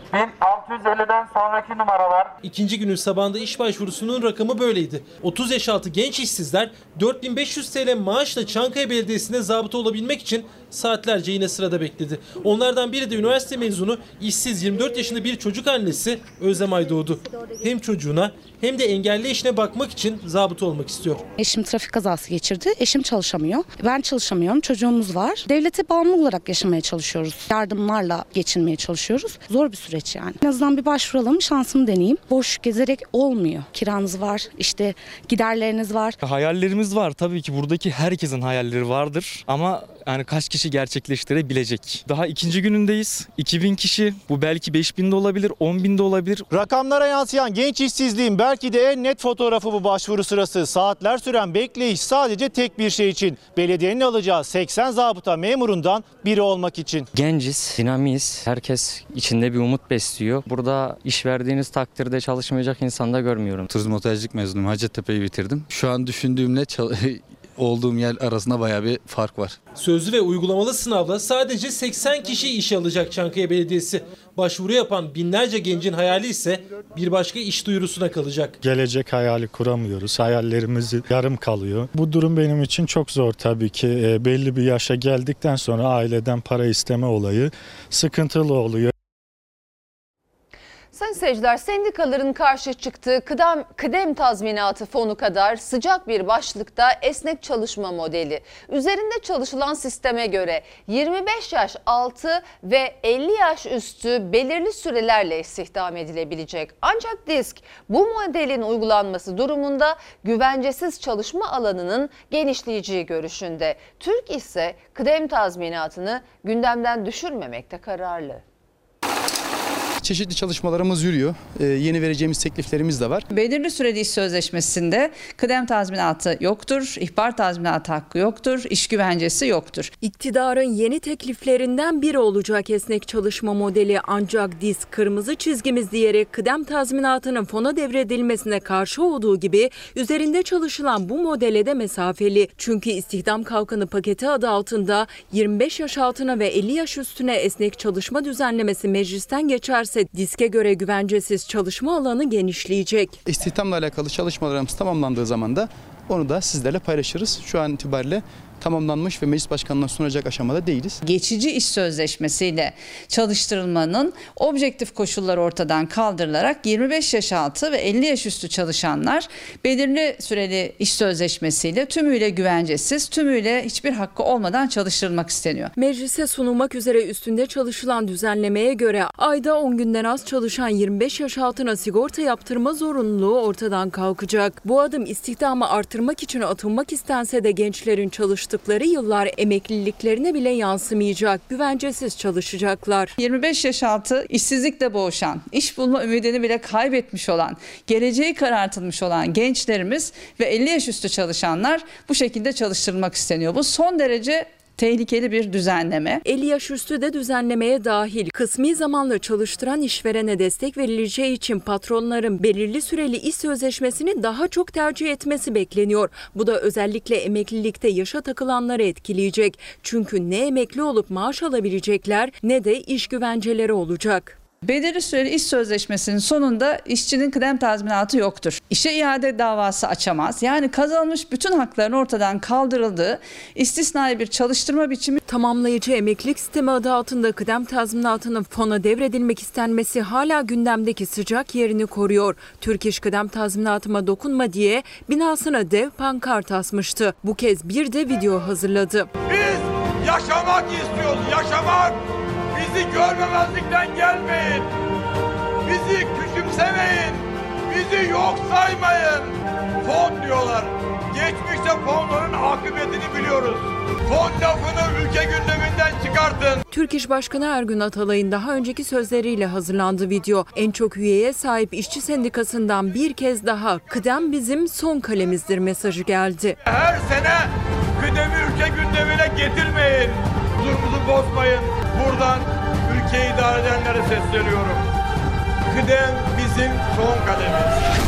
1650'den sonraki numaralar. İkinci günün sabahında iş başvurusunun rakamı böyleydi. 30 yaş altı genç işsizler 4500 TL maaşla Çankaya Belediyesi'ne zabıta olabilmek için saatlerce yine sırada bekledi. Onlardan biri de üniversite mezunu, işsiz 24 yaşında bir çocuk annesi Özlem Aydoğdu. Hem çocuğuna hem de engelli eşine bakmak için zabıta olmak istiyor. Eşim trafik kazası geçirdi. Eşim çalışamıyor. Ben çalışamıyorum. Çocuğumuz var. Devlete bağımlı olarak yaşamaya çalışıyoruz. Yardımlarla geçinmeye çalışıyoruz. Zor bir süreç yani. En azından bir başvuralım, şansımı deneyeyim. Boş gezerek olmuyor. Kiranız var, işte giderleriniz var. Hayallerimiz var. Tabii ki buradaki herkesin hayalleri vardır. Ama yani kaç kişi gerçekleştirebilecek? Daha ikinci günündeyiz. 2000 kişi. Bu belki 5000 de olabilir, 10 bin de olabilir. Rakamlara yansıyan genç işsizliğin belki de en net fotoğrafı bu başvuru sırası. Saatler süren bekleyiş sadece tek bir şey için. Belediyenin alacağı 80 zabıta memurundan biri olmak için. Genciz, dinamiyiz. Herkes içinde bir umut besliyor. Burada iş verdiğiniz takdirde çalışmayacak insan da görmüyorum. Turizm otelcilik mezunuyum. Hacettepe'yi bitirdim. Şu an düşündüğümle çal- olduğum yer arasında bayağı bir fark var. Sözlü ve uygulamalı sınavda sadece 80 kişi işe alacak Çankaya Belediyesi. Başvuru yapan binlerce gencin hayali ise bir başka iş duyurusuna kalacak. Gelecek hayali kuramıyoruz. Hayallerimiz yarım kalıyor. Bu durum benim için çok zor tabii ki. E, belli bir yaşa geldikten sonra aileden para isteme olayı sıkıntılı oluyor. Sayın seyirciler, sendikaların karşı çıktığı kıdem, kıdem tazminatı fonu kadar sıcak bir başlıkta esnek çalışma modeli. Üzerinde çalışılan sisteme göre 25 yaş altı ve 50 yaş üstü belirli sürelerle istihdam edilebilecek. Ancak DISK bu modelin uygulanması durumunda güvencesiz çalışma alanının genişleyeceği görüşünde. Türk ise kıdem tazminatını gündemden düşürmemekte kararlı. Çeşitli çalışmalarımız yürüyor. Ee, yeni vereceğimiz tekliflerimiz de var. Belirli süreli iş sözleşmesinde kıdem tazminatı yoktur, ihbar tazminatı hakkı yoktur, iş güvencesi yoktur. İktidarın yeni tekliflerinden biri olacak esnek çalışma modeli ancak diz kırmızı çizgimiz diyerek kıdem tazminatının fona devredilmesine karşı olduğu gibi üzerinde çalışılan bu modele de mesafeli. Çünkü istihdam kalkanı paketi adı altında 25 yaş altına ve 50 yaş üstüne esnek çalışma düzenlemesi meclisten geçerse diske göre güvencesiz çalışma alanı genişleyecek. İstihdamla alakalı çalışmalarımız tamamlandığı zaman da onu da sizlerle paylaşırız. Şu an itibariyle tamamlanmış ve meclis başkanına sunacak aşamada değiliz. Geçici iş sözleşmesiyle çalıştırılmanın objektif koşulları ortadan kaldırılarak 25 yaş altı ve 50 yaş üstü çalışanlar belirli süreli iş sözleşmesiyle tümüyle güvencesiz, tümüyle hiçbir hakkı olmadan çalıştırılmak isteniyor. Meclise sunulmak üzere üstünde çalışılan düzenlemeye göre ayda 10 günden az çalışan 25 yaş altına sigorta yaptırma zorunluluğu ortadan kalkacak. Bu adım istihdamı artırmak için atılmak istense de gençlerin çalıştıkları yıllar emekliliklerine bile yansımayacak. Güvencesiz çalışacaklar. 25 yaş altı işsizlikle boğuşan, iş bulma ümidini bile kaybetmiş olan, geleceği karartılmış olan gençlerimiz ve 50 yaş üstü çalışanlar bu şekilde çalıştırılmak isteniyor. Bu son derece tehlikeli bir düzenleme. 50 yaş üstü de düzenlemeye dahil. Kısmi zamanlı çalıştıran işverene destek verileceği için patronların belirli süreli iş sözleşmesini daha çok tercih etmesi bekleniyor. Bu da özellikle emeklilikte yaşa takılanları etkileyecek. Çünkü ne emekli olup maaş alabilecekler ne de iş güvenceleri olacak. Belirli süreli iş sözleşmesinin sonunda işçinin kıdem tazminatı yoktur. İşe iade davası açamaz. Yani kazanılmış bütün hakların ortadan kaldırıldığı istisnai bir çalıştırma biçimi. Tamamlayıcı emeklilik sistemi adı altında kıdem tazminatının fona devredilmek istenmesi hala gündemdeki sıcak yerini koruyor. Türk İş kıdem tazminatıma dokunma diye binasına dev pankart asmıştı. Bu kez bir de video hazırladı. Biz yaşamak istiyoruz, yaşamak. Bizi görmemezlikten gelmeyin. Bizi küçümsemeyin. Bizi yok saymayın. Fon diyorlar. Geçmişte fonların akıbetini biliyoruz. Fon lafını ülke gündeminden çıkartın. Türk İş Başkanı Ergün Atalay'ın daha önceki sözleriyle hazırlandı video. En çok üyeye sahip işçi sendikasından bir kez daha kıdem bizim son kalemizdir mesajı geldi. Her sene kıdemi ülke gündemine getirmeyin. Huzurumuzu bozmayın. Buradan ülkeyi idare edenlere sesleniyorum. Kıdem bizim son kademimiz.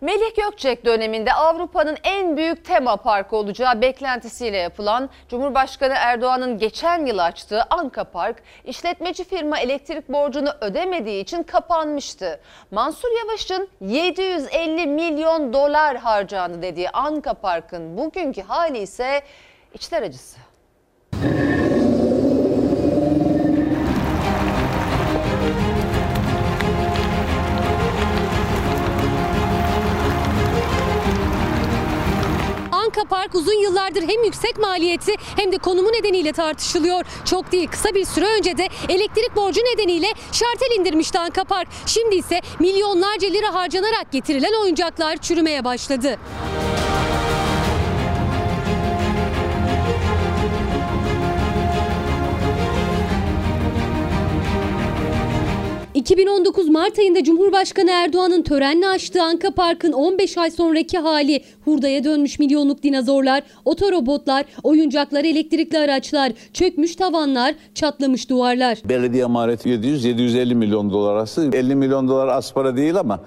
Melih Gökçek döneminde Avrupa'nın en büyük tema parkı olacağı beklentisiyle yapılan Cumhurbaşkanı Erdoğan'ın geçen yıl açtığı Anka Park, işletmeci firma elektrik borcunu ödemediği için kapanmıştı. Mansur Yavaş'ın 750 milyon dolar harcandı dediği Anka Park'ın bugünkü hali ise içler acısı. Anka Park uzun yıllardır hem yüksek maliyeti hem de konumu nedeniyle tartışılıyor. Çok değil kısa bir süre önce de elektrik borcu nedeniyle şartel indirmişti Anka Park. Şimdi ise milyonlarca lira harcanarak getirilen oyuncaklar çürümeye başladı. ...2019 Mart ayında Cumhurbaşkanı Erdoğan'ın törenle açtığı Anka Park'ın 15 ay sonraki hali... ...hurdaya dönmüş milyonluk dinozorlar, otorobotlar, oyuncaklar, elektrikli araçlar... ...çökmüş tavanlar, çatlamış duvarlar. Belediye maliyeti 700-750 milyon dolar arası. 50 milyon dolar az para değil ama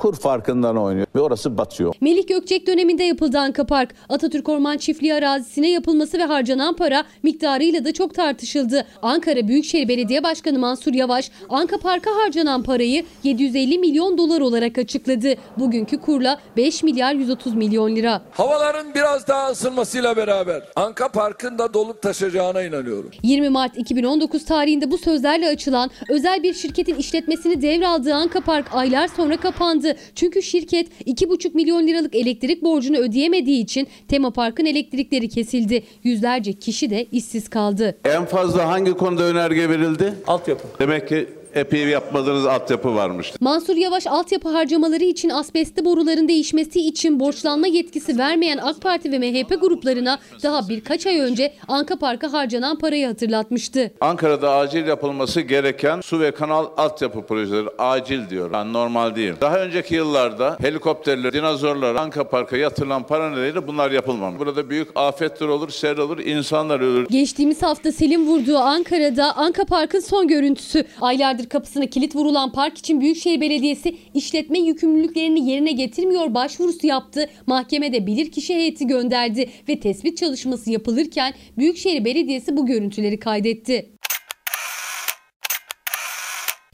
kur farkından oynuyor ve orası batıyor. Melih Gökçek döneminde yapıldı Anka Park. Atatürk Orman Çiftliği arazisine yapılması ve harcanan para miktarıyla da çok tartışıldı. Ankara Büyükşehir Belediye Başkanı Mansur Yavaş, Anka Park'a harcanan parayı 750 milyon dolar olarak açıkladı. Bugünkü kurla 5 milyar 130 milyon lira. Havaların biraz daha ısınmasıyla beraber Anka Park'ın da dolup taşacağına inanıyorum. 20 Mart 2019 tarihinde bu sözlerle açılan özel bir şirketin işletmesini devraldığı Anka Park aylar sonra kapandı. Çünkü şirket 2,5 milyon liralık elektrik borcunu ödeyemediği için tema parkın elektrikleri kesildi. Yüzlerce kişi de işsiz kaldı. En fazla hangi konuda önerge verildi? Altyapı. Demek ki epey yapmadığınız altyapı varmış. Mansur Yavaş altyapı harcamaları için asbestli boruların değişmesi için borçlanma yetkisi vermeyen AK Parti ve MHP gruplarına daha birkaç ay önce Anka Park'a harcanan parayı hatırlatmıştı. Ankara'da acil yapılması gereken su ve kanal altyapı projeleri acil diyor. Yani normal değil. Daha önceki yıllarda helikopterler, dinozorlar Anka Park'a yatırılan para nedeniyle bunlar yapılmamış. Burada büyük afetler olur, sel olur, insanlar ölür. Geçtiğimiz hafta Selim vurduğu Ankara'da Anka Park'ın son görüntüsü. Aylardır kapısına kilit vurulan park için Büyükşehir Belediyesi işletme yükümlülüklerini yerine getirmiyor başvurusu yaptı. Mahkemede bilirkişi heyeti gönderdi ve tespit çalışması yapılırken Büyükşehir Belediyesi bu görüntüleri kaydetti.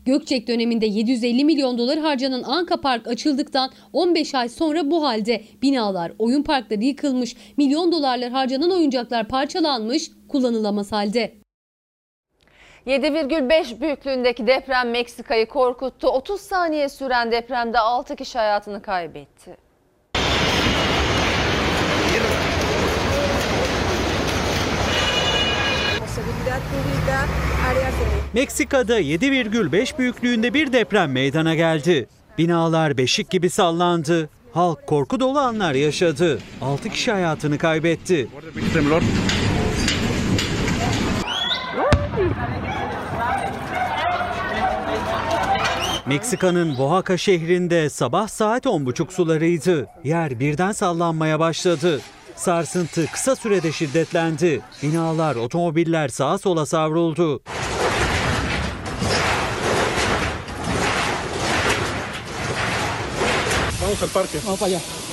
Gökçek döneminde 750 milyon dolar harcanan Anka Park açıldıktan 15 ay sonra bu halde binalar, oyun parkları yıkılmış, milyon dolarlar harcanan oyuncaklar parçalanmış, kullanılamaz halde. 7,5 büyüklüğündeki deprem Meksika'yı korkuttu. 30 saniye süren depremde 6 kişi hayatını kaybetti. Meksika'da 7,5 büyüklüğünde bir deprem meydana geldi. Binalar beşik gibi sallandı. Halk korku dolu anlar yaşadı. 6 kişi hayatını kaybetti. Meksika'nın Oaxaca şehrinde sabah saat 10.30 sularıydı. Yer birden sallanmaya başladı. Sarsıntı kısa sürede şiddetlendi. Binalar, otomobiller sağa sola savruldu. Vamos al parque. Vamos para allá.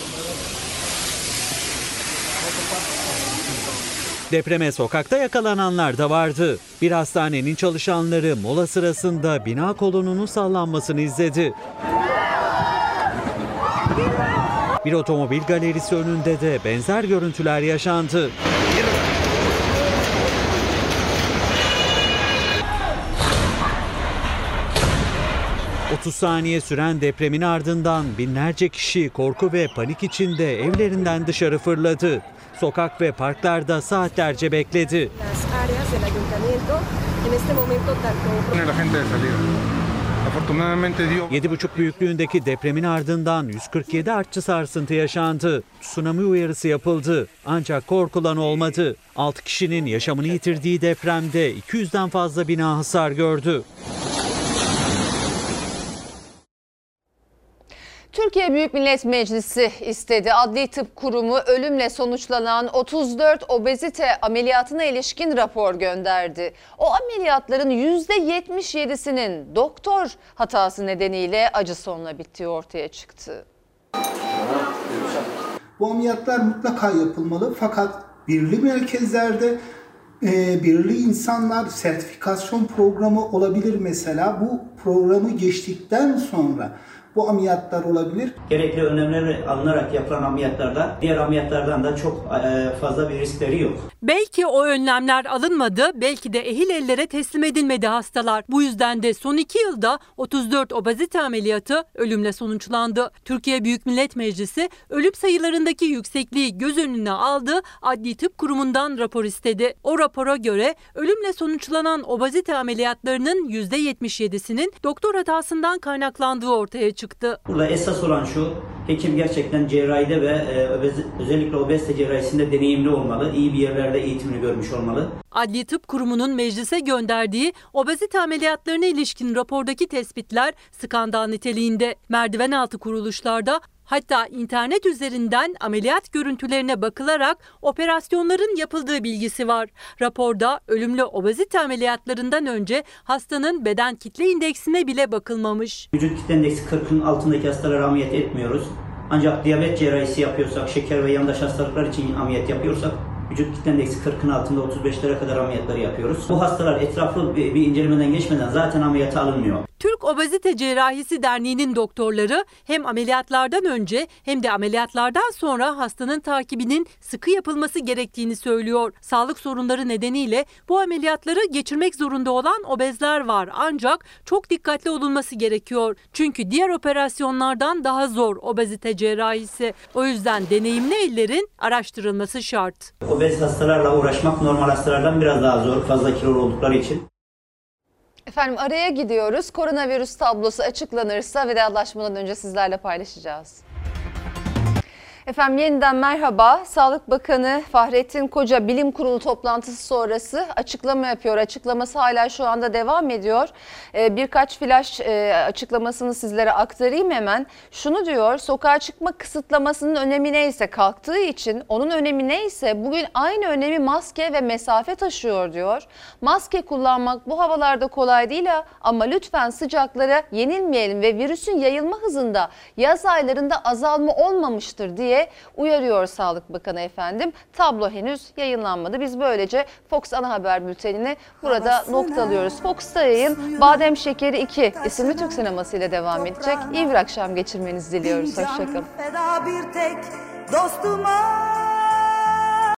Depreme sokakta yakalananlar da vardı. Bir hastanenin çalışanları mola sırasında bina kolonunun sallanmasını izledi. Bir otomobil galerisi önünde de benzer görüntüler yaşandı. ...30 saniye süren depremin ardından binlerce kişi korku ve panik içinde evlerinden dışarı fırladı. Sokak ve parklarda saatlerce bekledi. dio 7,5 büyüklüğündeki depremin ardından 147 artçı sarsıntı yaşandı. Tsunami uyarısı yapıldı. Ancak korkulan olmadı. 6 kişinin yaşamını yitirdiği depremde 200'den fazla bina hasar gördü. Türkiye Büyük Millet Meclisi istedi. Adli Tıp Kurumu ölümle sonuçlanan 34 obezite ameliyatına ilişkin rapor gönderdi. O ameliyatların %77'sinin doktor hatası nedeniyle acı sonla bittiği ortaya çıktı. Bu ameliyatlar mutlaka yapılmalı fakat birli merkezlerde e, birli insanlar sertifikasyon programı olabilir mesela. Bu programı geçtikten sonra bu ameliyatlar olabilir. Gerekli önlemleri alınarak yapılan ameliyatlarda diğer ameliyatlardan da çok e, fazla bir riskleri yok. Belki o önlemler alınmadı, belki de ehil ellere teslim edilmedi hastalar. Bu yüzden de son iki yılda 34 obezite ameliyatı ölümle sonuçlandı. Türkiye Büyük Millet Meclisi ölüm sayılarındaki yüksekliği göz önüne aldı, Adli Tıp Kurumu'ndan rapor istedi. O rapora göre ölümle sonuçlanan obezite ameliyatlarının %77'sinin doktor hatasından kaynaklandığı ortaya çıktı. Burada esas olan şu, hekim gerçekten cerrahide ve e, özellikle obezite cerrahisinde deneyimli olmalı, iyi bir yerlerde eğitimini görmüş olmalı. Adli Tıp Kurumu'nun meclise gönderdiği obezite ameliyatlarına ilişkin rapordaki tespitler skandal niteliğinde. Merdiven altı kuruluşlarda Hatta internet üzerinden ameliyat görüntülerine bakılarak operasyonların yapıldığı bilgisi var. Raporda ölümlü obezite ameliyatlarından önce hastanın beden kitle indeksine bile bakılmamış. Vücut kitle indeksi 40'ın altındaki hastalara ameliyat etmiyoruz. Ancak diyabet cerrahisi yapıyorsak, şeker ve yandaş hastalıklar için ameliyat yapıyorsak vücut kitle indeksi 40'ın altında 35'lere kadar ameliyatları yapıyoruz. Bu hastalar etraflı bir, bir incelemeden geçmeden zaten ameliyata alınmıyor. Türk Obezite Cerrahisi Derneği'nin doktorları hem ameliyatlardan önce hem de ameliyatlardan sonra hastanın takibinin sıkı yapılması gerektiğini söylüyor. Sağlık sorunları nedeniyle bu ameliyatları geçirmek zorunda olan obezler var ancak çok dikkatli olunması gerekiyor. Çünkü diğer operasyonlardan daha zor obezite cerrahisi. O yüzden deneyimli ellerin araştırılması şart. Obez hastalarla uğraşmak normal hastalardan biraz daha zor fazla kilolu oldukları için. Efendim araya gidiyoruz. Koronavirüs tablosu açıklanırsa vedalaşmadan önce sizlerle paylaşacağız. Efendim yeniden merhaba. Sağlık Bakanı Fahrettin Koca bilim kurulu toplantısı sonrası açıklama yapıyor. Açıklaması hala şu anda devam ediyor. Ee, birkaç flash e, açıklamasını sizlere aktarayım hemen. Şunu diyor sokağa çıkma kısıtlamasının önemi neyse kalktığı için onun önemi neyse bugün aynı önemi maske ve mesafe taşıyor diyor. Maske kullanmak bu havalarda kolay değil ama lütfen sıcaklara yenilmeyelim ve virüsün yayılma hızında yaz aylarında azalma olmamıştır diye uyarıyor Sağlık Bakanı efendim. Tablo henüz yayınlanmadı. Biz böylece Fox Ana Haber Bülteni'ni burada noktalıyoruz. Fox'ta yayın Badem Şekeri 2 isimli Türk sineması ile devam edecek. İyi bir akşam geçirmenizi diliyoruz. Hoşçakalın. Feda bir tek dostuma